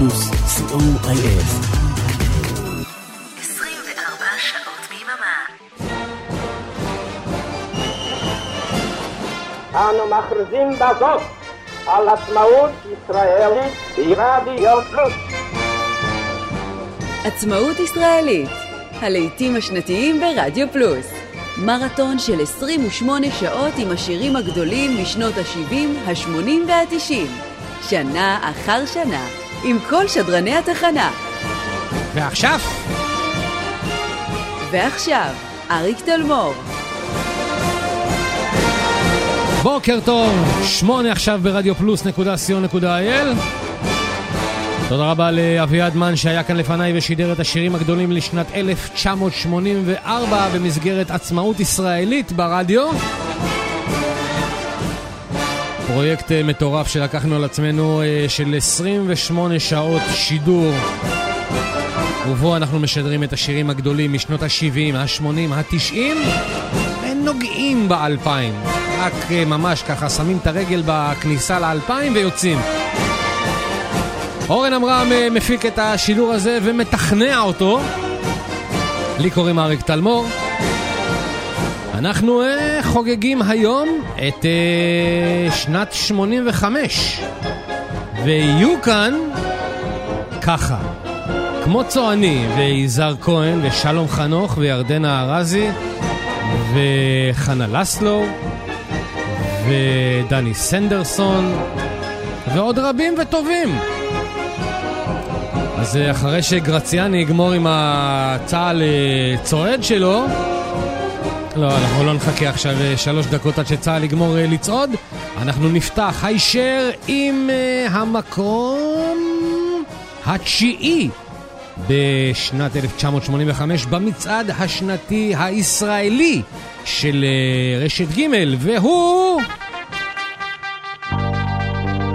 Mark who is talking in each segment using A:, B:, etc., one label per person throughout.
A: פלוס, co.il
B: 24 שעות ביממה.
C: אנו מכריזים בזאת על עצמאות ישראלית ברדיו פלוס.
D: עצמאות ישראלית, הלעיתים השנתיים ברדיו פלוס. מרתון של 28 שעות עם השירים הגדולים משנות ה-70, ה-80 וה-90. שנה אחר שנה, עם כל שדרני התחנה.
E: ועכשיו,
D: ועכשיו, אריק תלמור.
E: בוקר טוב, שמונה עכשיו ברדיו פלוס נקודה סיון נקודה אייל. תודה רבה לאביעד מן שהיה כאן לפניי ושידר את השירים הגדולים לשנת 1984 במסגרת עצמאות ישראלית ברדיו. פרויקט אה, מטורף שלקחנו על עצמנו אה, של 28 שעות שידור ובו אנחנו משדרים את השירים הגדולים משנות ה-70, ה-80, ה-90 ונוגעים באלפיים. רק אה, ממש ככה שמים את הרגל בכניסה לאלפיים ויוצאים. אורן עמרם מפיק את השידור הזה ומתכנע אותו. לי קוראים אריק תלמור. אנחנו אה, חוגגים היום את אה, שנת 85 ויהיו כאן ככה כמו צועני ויזהר כהן ושלום חנוך וירדנה ארזי וחנה לסלו ודני סנדרסון ועוד רבים וטובים. אז אה, אחרי שגרציאני יגמור עם הצה"ל אה, צועד שלו, לא, אנחנו לא נחכה עכשיו אה, שלוש דקות עד שצה"ל יגמור לצעוד. אנחנו נפתח הישר עם המקום התשיעי בשנת 1985 במצעד השנתי הישראלי של רשת ג' והוא...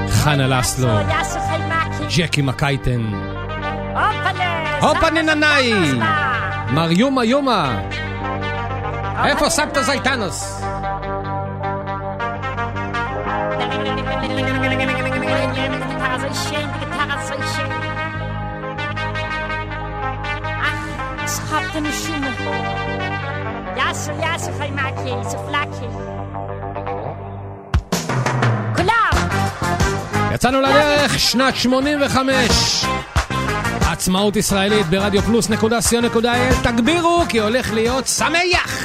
E: חנה לסלו, ג'קי מקייטן. הופה נננאי! מר יומה יומה! איפה סבתא זייטנוס? יצאנו לדרך, שנת 85 עצמאות ישראלית ברדיו פלוס נקודה סיון נקודה אל תגבירו כי הולך להיות שמח!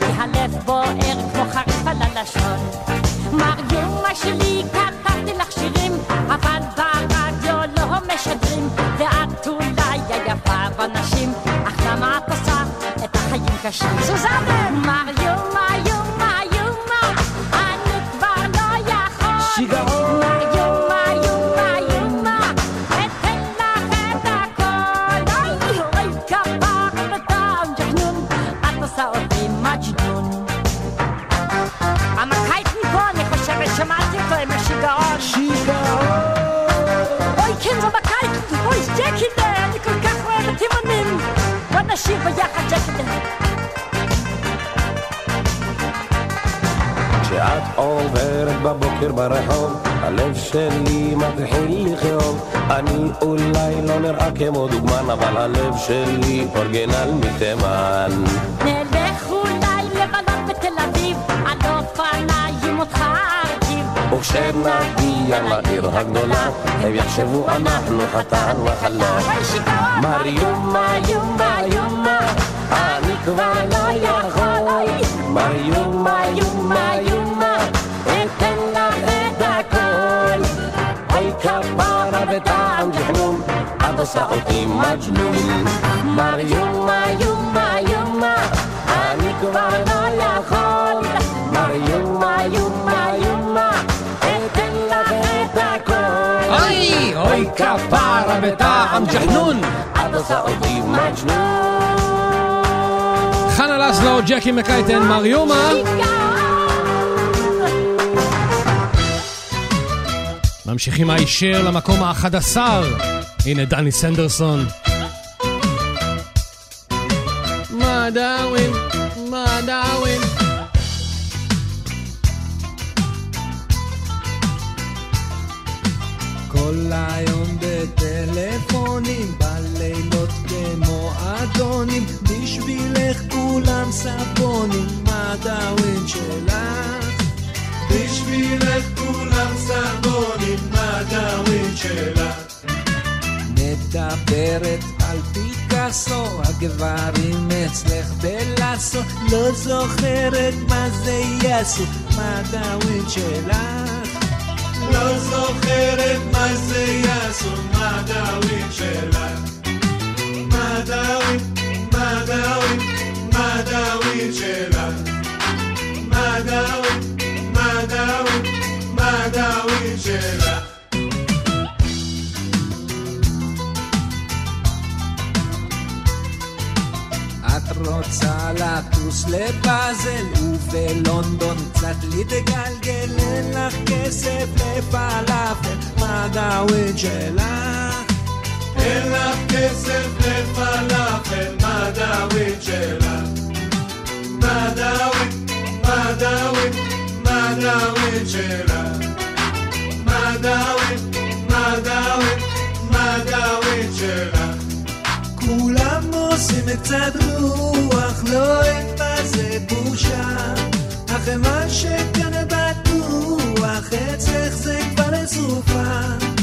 F: שלי כתבתי לך שירים אבל ברדיו לא משדרים ואת אולי היפה בנשים. אך למה את עושה את החיים קשים? סוזנה נשיר ביחד ג'קינדה
G: כשאת עוברת בבוקר ברחוב, הלב שלי מתחיל לכאוב. אני אולי לא נראה כמו דוגמן, אבל הלב שלי אורגינל מתימן. וכשנגיע לעיר הגדולה, הם יחשבו אנחנו חתן
F: שיגעון
G: מר יומה יומה יומה, אני כבר לא יכול. מר יומה יומה יומה, אתן לך את הכל. אוי כפרה וטעם ג'חנון, את עושה אותי מג'נון. מר יומה יומה יומה, אני כבר לא יכול. מר יומה יומה
E: אוי, אוי כפרה בטעם ג'חנון. חנה לסלו, ג'קי מקייטן, מריומה. ממשיכים הישר למקום האחד עשר. הנה דני סנדרסון.
H: כולם סבונים, מה דאווין שלך? בשבילך כולם סבונים, מה דאווין שלך? מדברת על פיקאסו, הגברים אצלך בלאסו, לא זוכרת מה זה יעשו, מה דאווין שלך? לא זוכרת מה זה יעשו, מה דאווין שלך? מה דאווין, מה דאווין, שלך? מה דאווין, מה דאווין, מה דאווין שלך? את רוצה לטוס לבאזל ובלונדון קצת להתגלגל אין לך כסף לפלאפל מה דאווין שלך? אין לך כסף לפלאפל מה דאווין שלך? מה דאווין? מה דאווין? מה דאווין שלך? מה דאווין? מה דאווין? מה דאווין שלך? כולם עושים קצת רוח, לא אין בזה בושה. אך מה שכאן בטוח, אצלך זה כבר לסופה.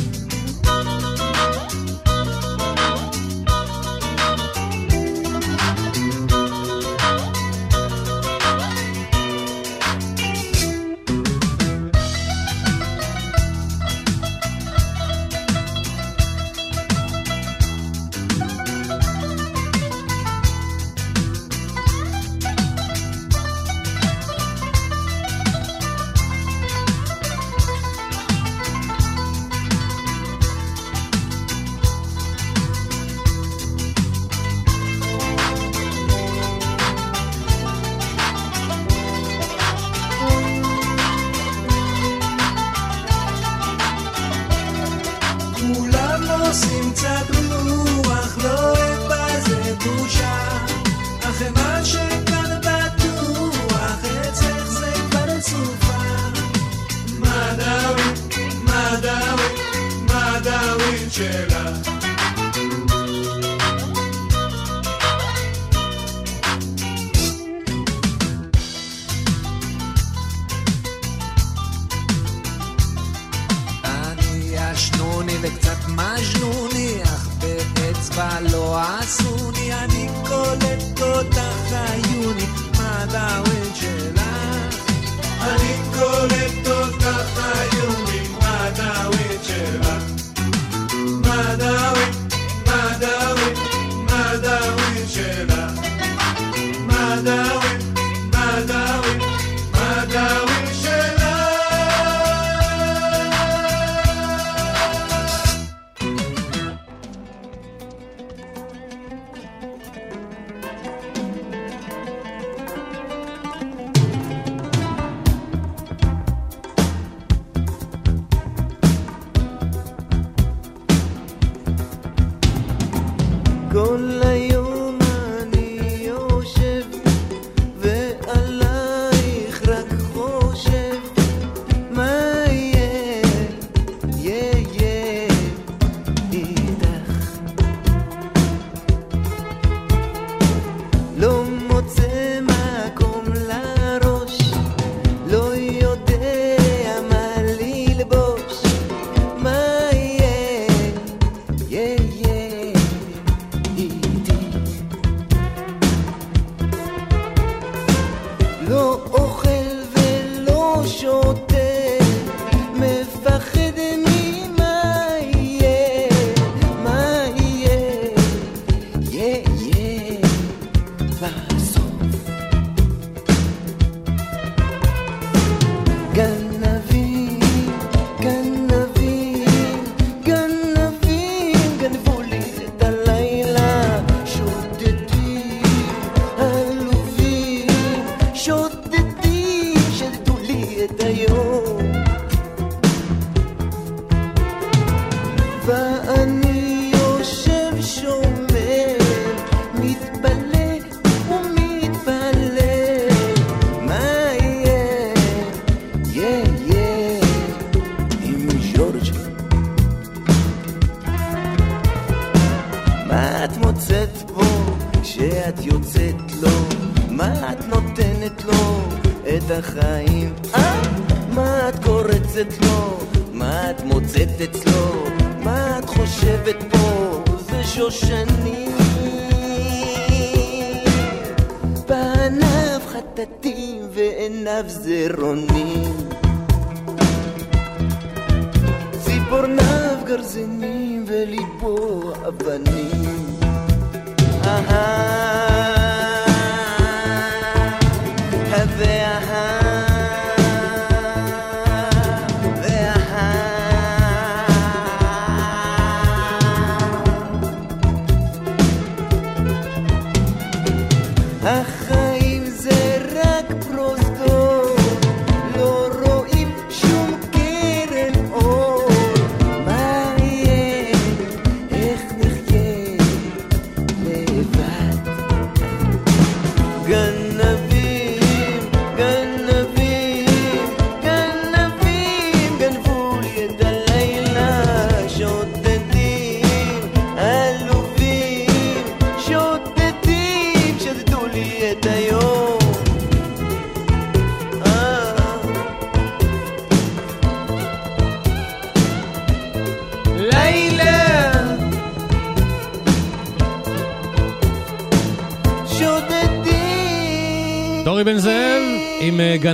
I: Ach,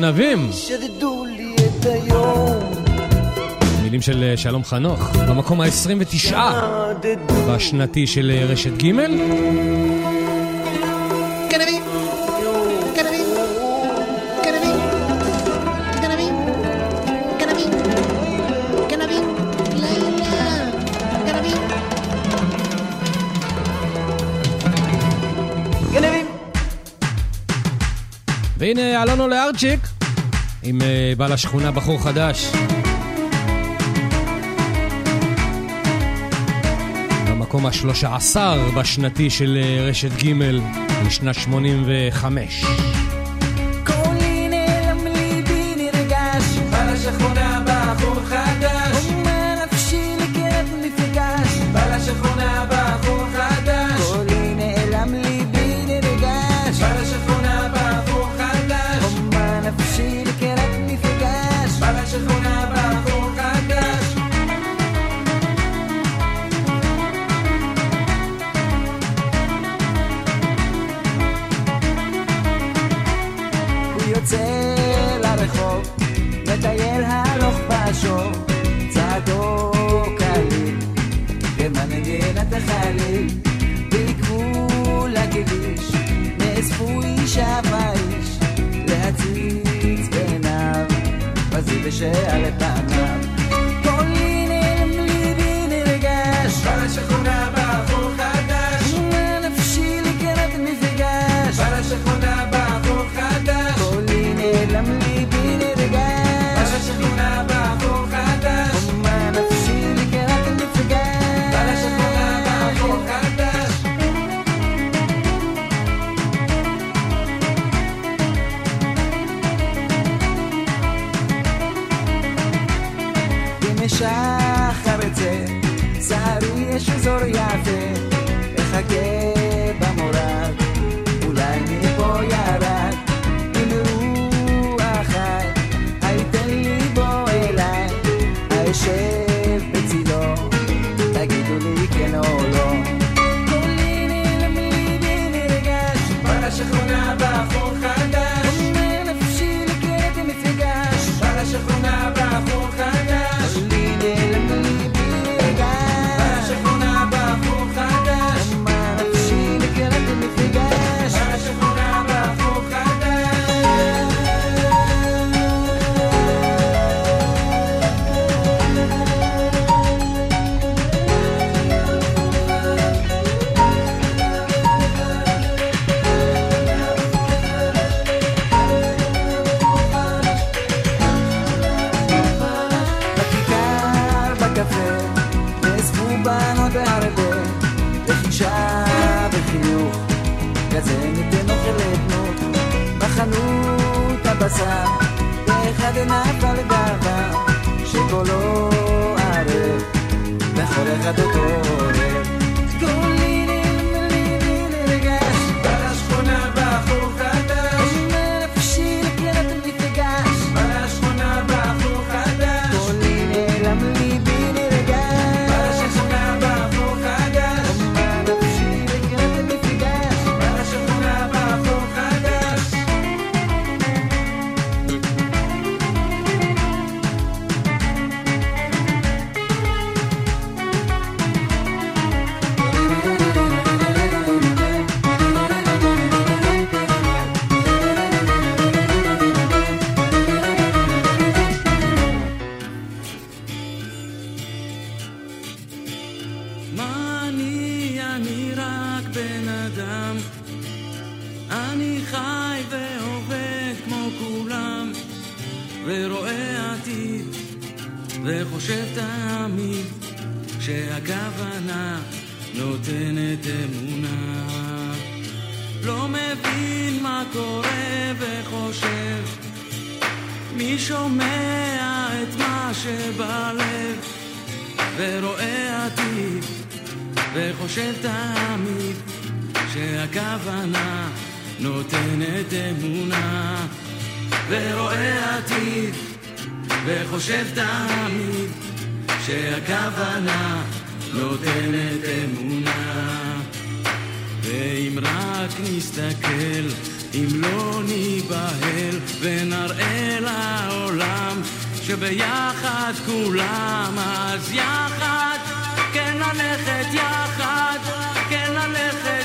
I: גנבים. שדדו לי את היום.
E: מילים של אה, שלום חנוך, במקום ה-29 בשנתי של אה, רשת ג'. והנה, אלונו לארצ'יק. עם אה, בעל השכונה, בחור חדש. במקום השלושה עשר בשנתי של אה, רשת ג' לשנת 85.
I: 下班之
J: 后 תמיד שהכוונה נותנת אמונה. ואם רק נסתכל, אם לא ניבהל ונראה לעולם שביחד כולם אז יחד, כן ללכת יחד, כן ללכת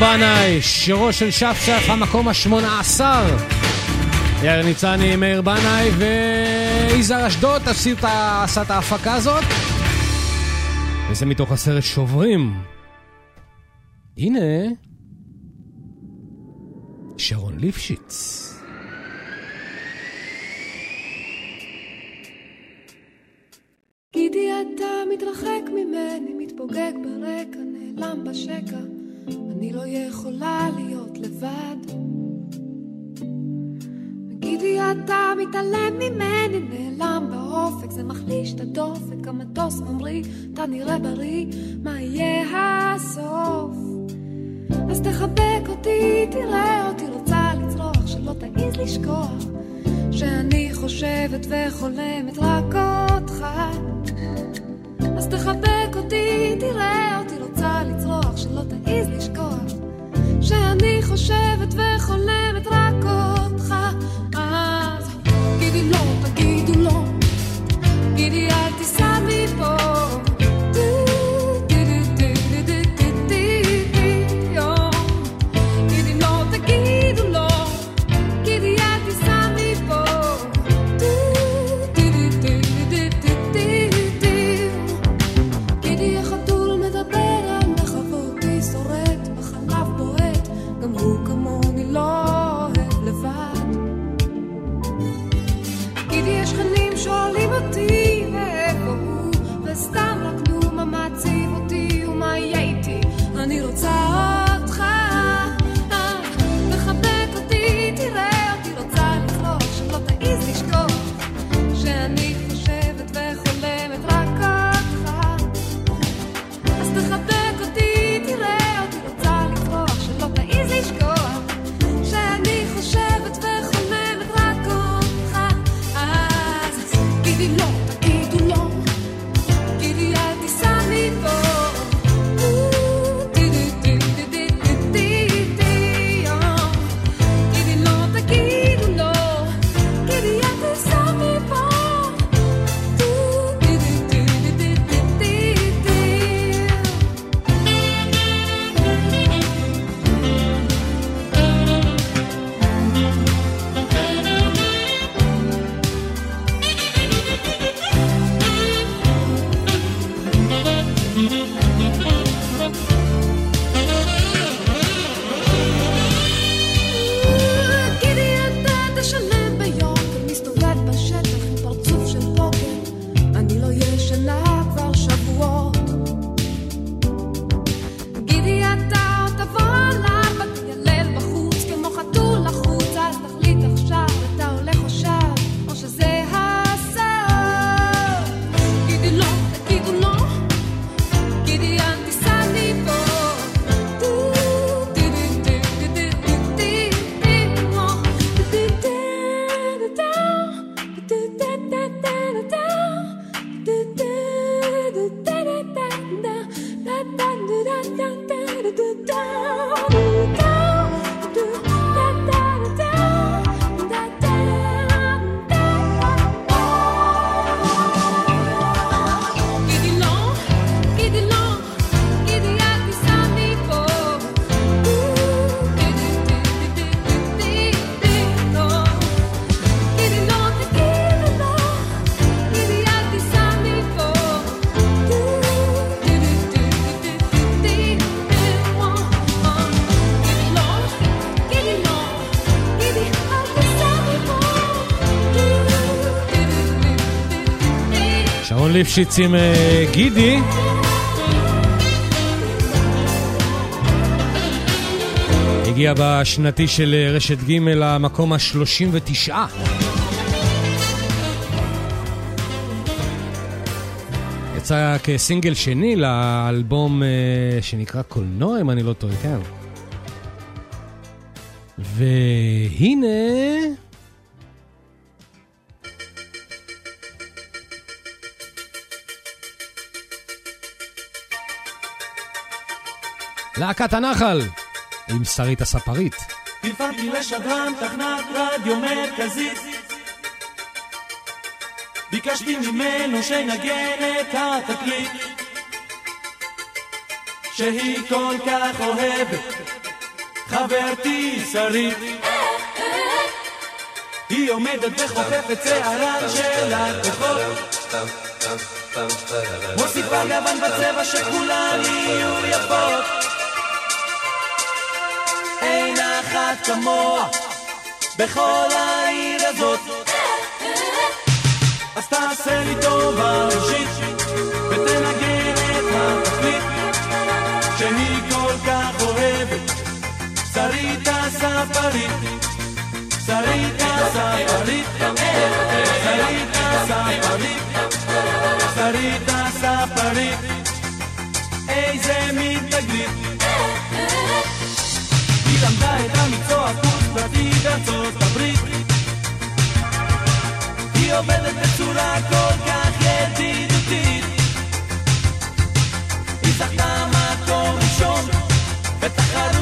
E: בנאי, שירו של שפשף, המקום השמונה עשר. יאיר ניצני, מאיר בנאי ויזהר אשדוד עשו את ההפקה הזאת. וזה מתוך הסרט שוברים. הנה, שרון ליפשיץ.
K: מתעלם ממני, נעלם באופק, זה מחליש את הדופק, המטוס ממריא, אתה נראה בריא, מה יהיה הסוף? אז תחבק אותי, תראה אותי, רוצה לצרוח, שלא תעיז לשכוח, שאני חושבת וחולמת רק אותך. אז תחבק אותי, תראה אותי, רוצה לצרוח, שלא תעיז לשכוח, שאני חושבת וחולמת רק...
E: אהרון ליפשיץ עם אה, גידי. הגיע בשנתי של אה, רשת ג' למקום ה-39. יצא כסינגל שני לאלבום אה, שנקרא קולנוע, אם אני לא טועה, כן. והנה... להקת הנחל, עם שרית הספרית.
L: טלפנתי לשדרן תחנת רדיו מרכזית ביקשתי ממנו שינגן את התקליט שהיא כל כך אוהבת. חברתי שרית היא עומדת וחופפת שערן של הכוחות. מוסיפה גוון בצבע שכולן יהיו יפות אחת כמוה בכל העיר הזאת. אז תעשה לי טובה אישית ותנגן את התקליט שהיא כל כך אוהבת. שרית הספרית שרית הספרית שרית הספרית שרית הספרית. איזה מין תגלית בארצות הברית. היא עובדת בצורה כל כך ידידותית. היא זכתה מקום ראשון בתחרות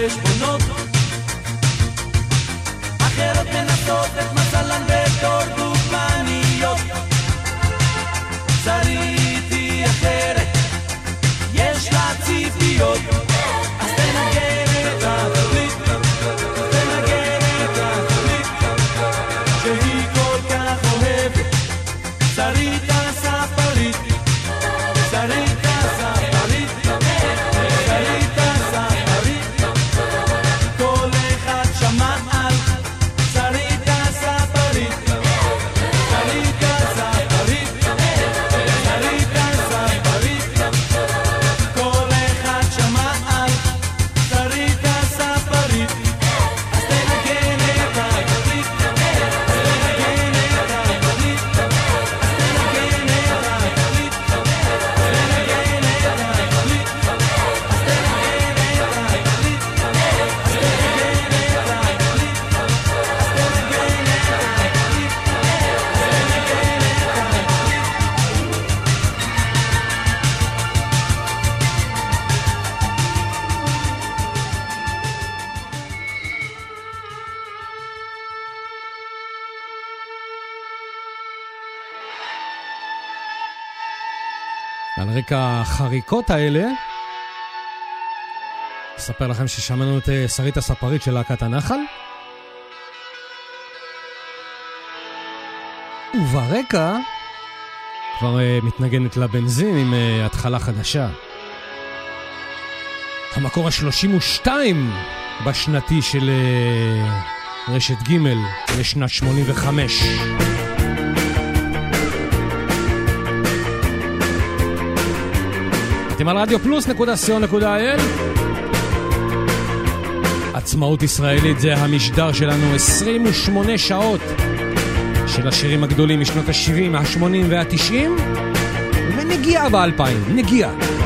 E: no החריקות האלה, אספר לכם ששמענו את אה, שרית הספרית של להקת הנחל. וברקע כבר אה, מתנגנת לבנזין עם אה, התחלה חדשה. המקור ה-32 בשנתי של אה, רשת ג' לשנת 85. אתם על רדיו פלוס נקודה סיון נקודה אל. עצמאות ישראלית זה המשדר שלנו 28 שעות של השירים הגדולים משנות ה-70, ה-80 וה-90 ונגיעה ב-2000, נגיעה.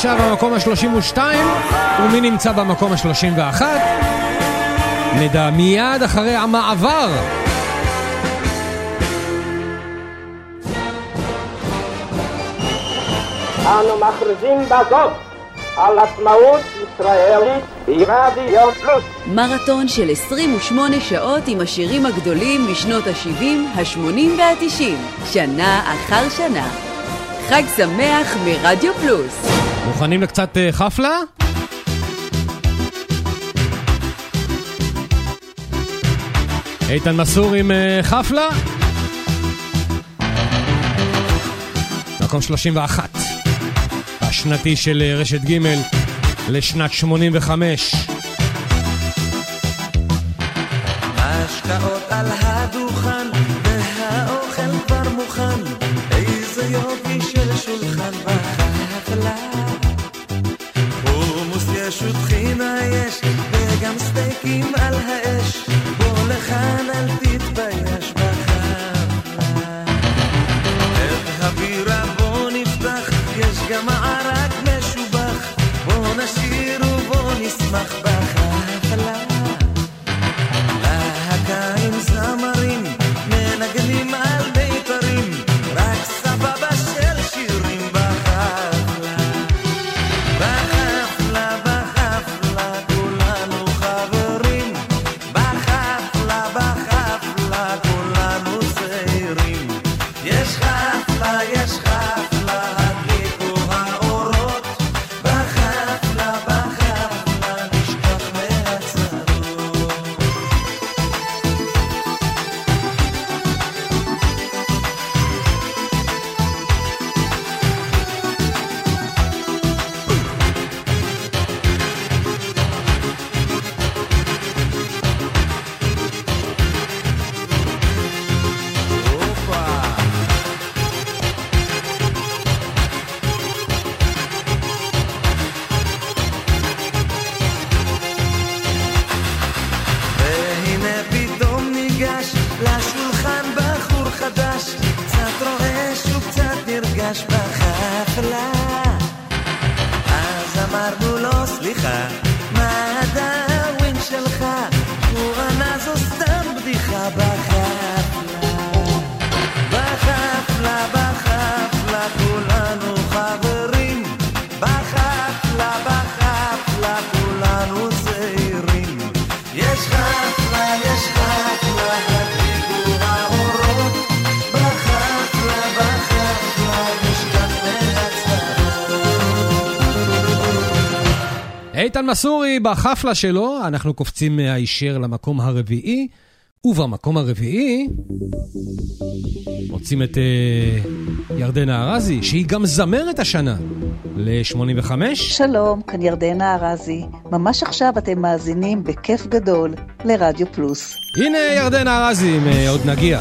M: נשאר במקום ה-32, ומי נמצא במקום ה-31? נדע מיד אחרי המעבר.
C: אנו מכריזים בזאת על עצמאות ישראלית ברדיו פלוס.
D: מרתון של 28 שעות עם השירים הגדולים משנות ה-70, ה-80 וה-90, שנה אחר שנה. חג שמח מרדיו פלוס.
M: מוכנים לקצת אה, חפלה? איתן מסור עם אה, חפלה? מקום 31, השנתי של אה, רשת ג' לשנת 85.
N: השקעות על הדו
M: איתן מסורי בחפלה שלו, אנחנו קופצים מהישר למקום הרביעי, ובמקום הרביעי מוצאים את uh, ירדנה ארזי, שהיא גם זמרת השנה ל-85.
O: שלום, כאן ירדנה ארזי. ממש עכשיו אתם מאזינים בכיף גדול לרדיו פלוס.
M: הנה ירדנה ארזי, אה, עוד נגיע.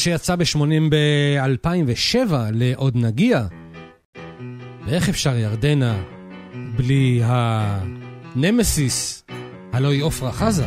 M: שיצא ב-80 ב-2007 לעוד נגיע. ואיך אפשר ירדנה בלי הנמסיס, הלוא היא עפרה חזה?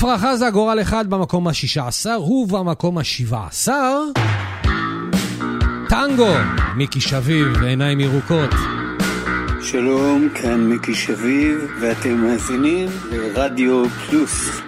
M: עפרה חזה, גורל אחד במקום ה-16 ובמקום ה-17. טנגו, מיקי שביב, עיניים ירוקות.
P: שלום, כאן מיקי שביב, ואתם מאזינים לרדיו פלוס.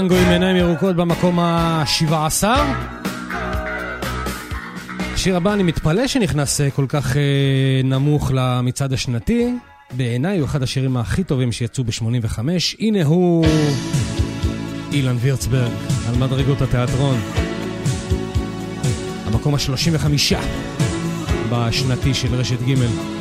Q: טנגו עם עיניים ירוקות במקום ה-17. השיר הבא, אני מתפלא שנכנס אה, כל כך אה, נמוך למצעד השנתי. בעיניי הוא אחד השירים הכי טובים שיצאו ב-85. הנה הוא אילן וירצברג על מדרגות התיאטרון. המקום ה-35 בשנתי של רשת ג'.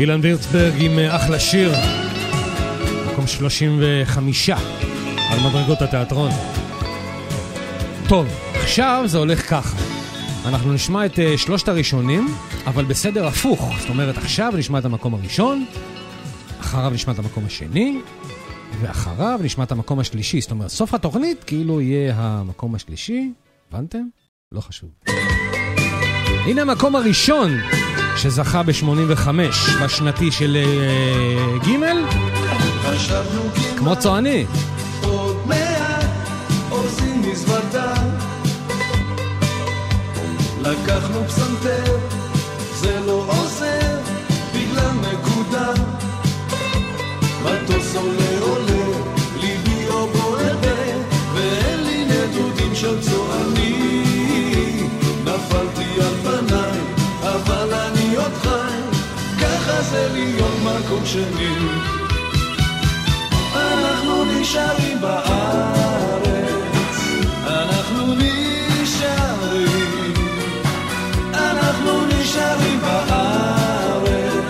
Q: אילן וירצברג עם אה, אחלה שיר, מקום 35 על מדרגות התיאטרון. טוב, עכשיו זה הולך ככה. אנחנו נשמע את uh, שלושת הראשונים, אבל בסדר הפוך. זאת אומרת, עכשיו נשמע את המקום הראשון, אחריו נשמע את המקום השני, ואחריו נשמע את המקום השלישי. זאת אומרת, סוף התוכנית כאילו יהיה המקום השלישי. הבנתם? לא חשוב. הנה המקום הראשון שזכה ב-85 בשנתי של אה, uh, ג' כמו צועני.
R: עוד מעט אורזים מזוודה לקחנו פסנתר, זה לא עוזר בגלל נקודה.
Q: מטוס עולה עולה, ליבי או בוער ואין לי נדודים של צועני. נפלתי על פנים להיות מקום שני. אנחנו נשארים בארץ, אנחנו נשארים, אנחנו נשארים בארץ,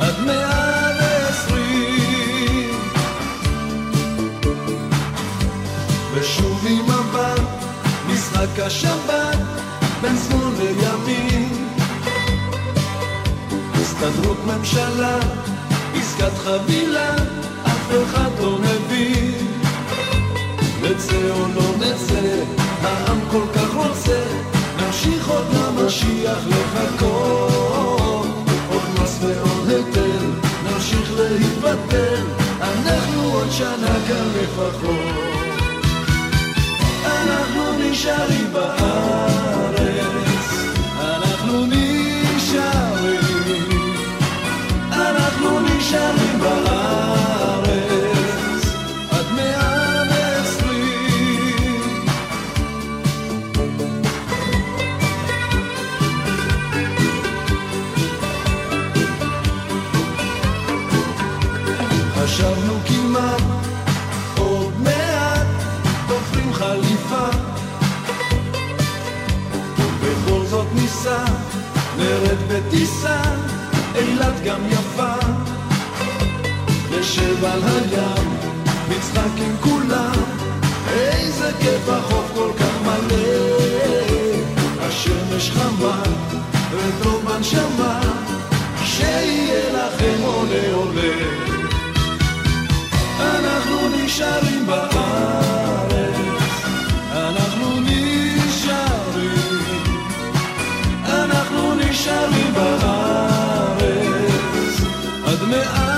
Q: עד מאה ועשרים. ושוב עם מבט, משחק השבת, בין שמאל לימין. הסתדרות ממשלה, עסקת חבילה, אף אחד לא מבין. נצא או לא נצא, העם כל כך רוצה, נמשיך עוד למשיח לחכות. עוד מס ועוד היטל, נמשיך להתבטל, אנחנו עוד שנה כאן לפחות. אנחנו נשארים בארץ, גם יפה. נשב על הים נצחק עם כולם. איזה כיף החוף כל כך מלא. השמש חמה וטוב בנשמה שיהיה לכם עולה עולה. אנחנו נשארים בארץ, אנחנו נשארים, אנחנו נשארים בארץ,
S: Himmel an.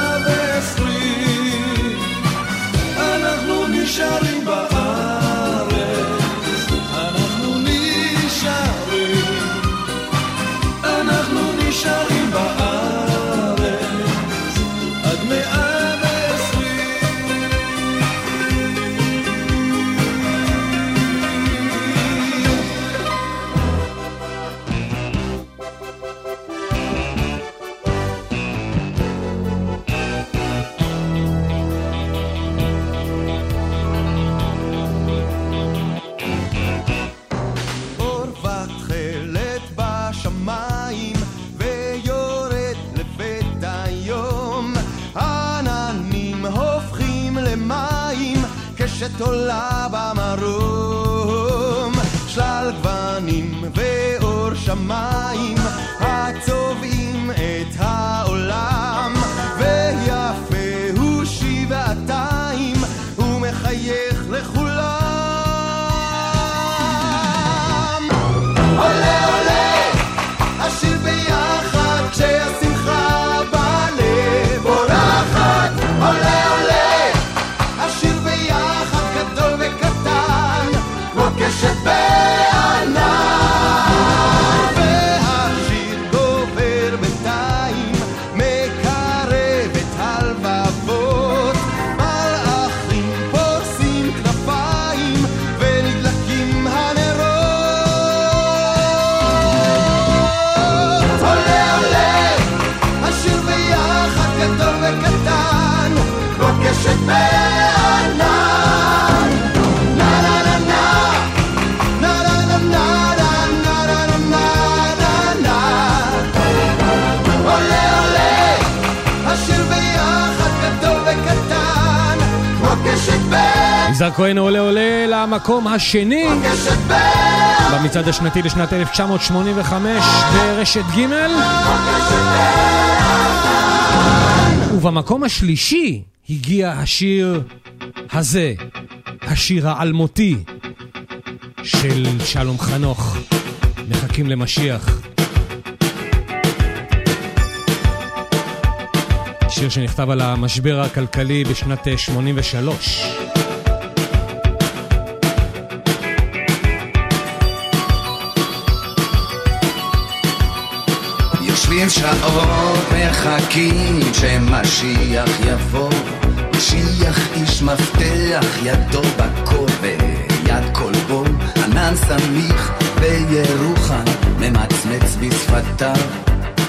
S: למקום השני במצעד השנתי לשנת 1985 ברשת ג' ובמקום השלישי הגיע השיר הזה, השיר האלמותי של שלום חנוך, מחכים למשיח. שיר שנכתב על המשבר הכלכלי בשנת אה, 83.
T: יושבים שעות מחכים שמשיח יבוא. משיח איש מפתח ידו בקור ויד כלבו ענן סמיך בירוחם ממצמץ בשפתיו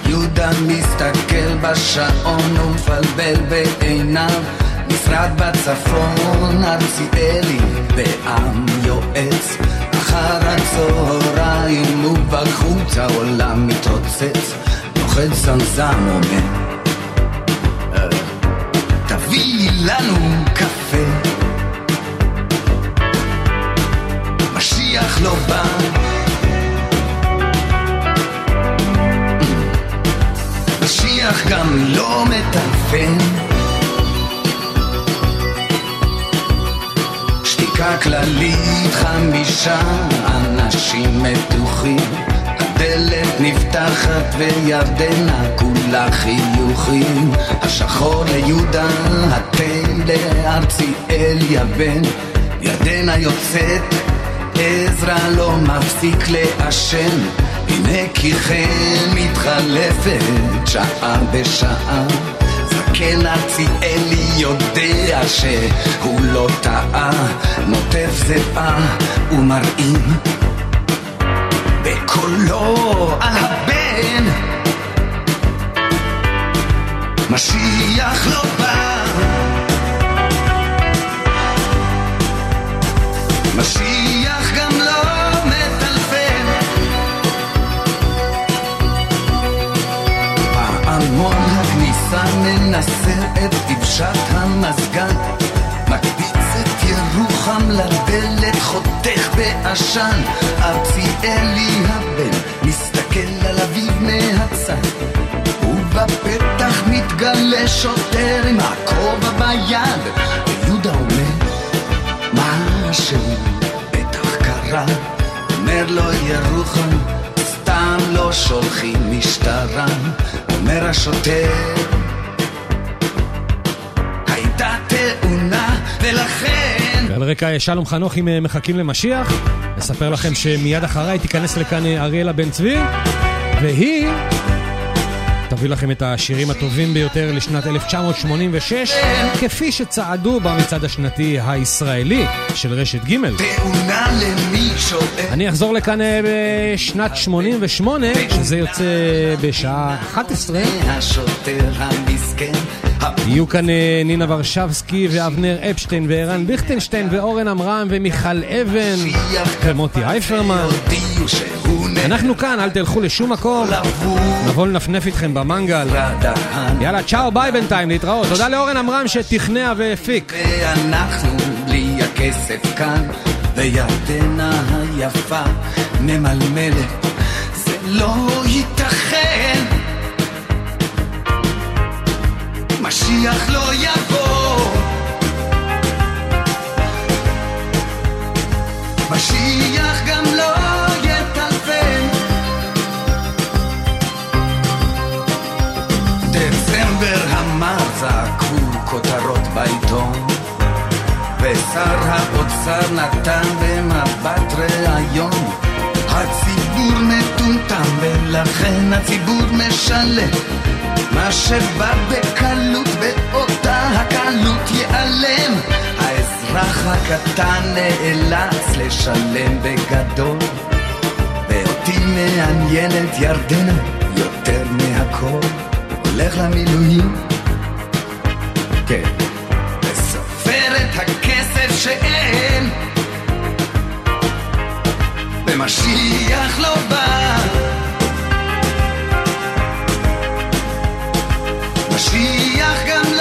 T: יהודה מסתכל בשעון ומפלבל בעיניו. משרד בצפון, ארציאלי בעם יועץ. אחר הצהריים ובחוץ העולם מתרוצץ נוחת זמזם אומר "אה, תביא לנו קפה. משיח לא בא. משיח גם לא מטלפן שתיקה כללית חמישה אנשים מתוחים הדלת נפתחת וירדנה כולה חיוכים. השחור ליהודה, התה לארציאל יבן. ירדנה יוצאת, עזרא לא מפסיק לעשן. הנה כי כן מתחלפת שעה בשעה. זקן ארציאלי יודע שהוא לא טעה. נוטף זיעה ומרעים בקולו על הבן. משיח לא בא. משיח גם לא מטלפן. פעמון הכניסה מנסר את דבשת המזגן ירוחם לדלת חותך בעשן. ארציאלי הבן מסתכל על אביו מהצד. ובפתח מתגלה שוטר עם הכובע ביד. ויהודה אומר משהו בטח קרה? אומר לו ירוחם סתם לא שולחים משטרה. אומר השוטר הייתה תאונה ולכן
E: רקע שלום חנוך עם מחכים למשיח, אספר לכם שמיד אחריי תיכנס לכאן אריאלה בן צבי, והיא תביא לכם את השירים הטובים ביותר לשנת 1986, כפי שצעדו במצעד השנתי הישראלי של רשת ג'. אני אחזור לכאן אה, בשנת 88, שזה יוצא בשעה 11.
T: השוטר המסכן
E: יהיו כאן אה, נינה ורשבסקי ואבנר אפשטיין וערן ליכטנשטיין ואורן עמרם ומיכל אבן ומוטי אייפרמן. אנחנו כאן, אל תלכו לשום מקום. נבוא לנפנף איתכם במנגל. יאללה, צ'או, ביי בינתיים, להתראות. תודה לאורן עמרם שתכנע והפיק.
T: ואנחנו בלי הכסף כאן וירדנה היפה ממלמלת זה לא ייתכן משיח לא יבוא משיח גם לא יטלפן דצמבר המר זעקו כותרות בעיתון ושר האוצר נתן במבט ראיון. הציבור מטומטם ולכן הציבור משלם מה שבא בקלות באותה הקלות ייעלם. האזרח הקטן נאלץ לשלם בגדול. ואותי מעניינת ירדנה יותר מהכל. הולך למילואים. כן. וסופר את הכסף שאין. ומשיח לא בא Mashiach גם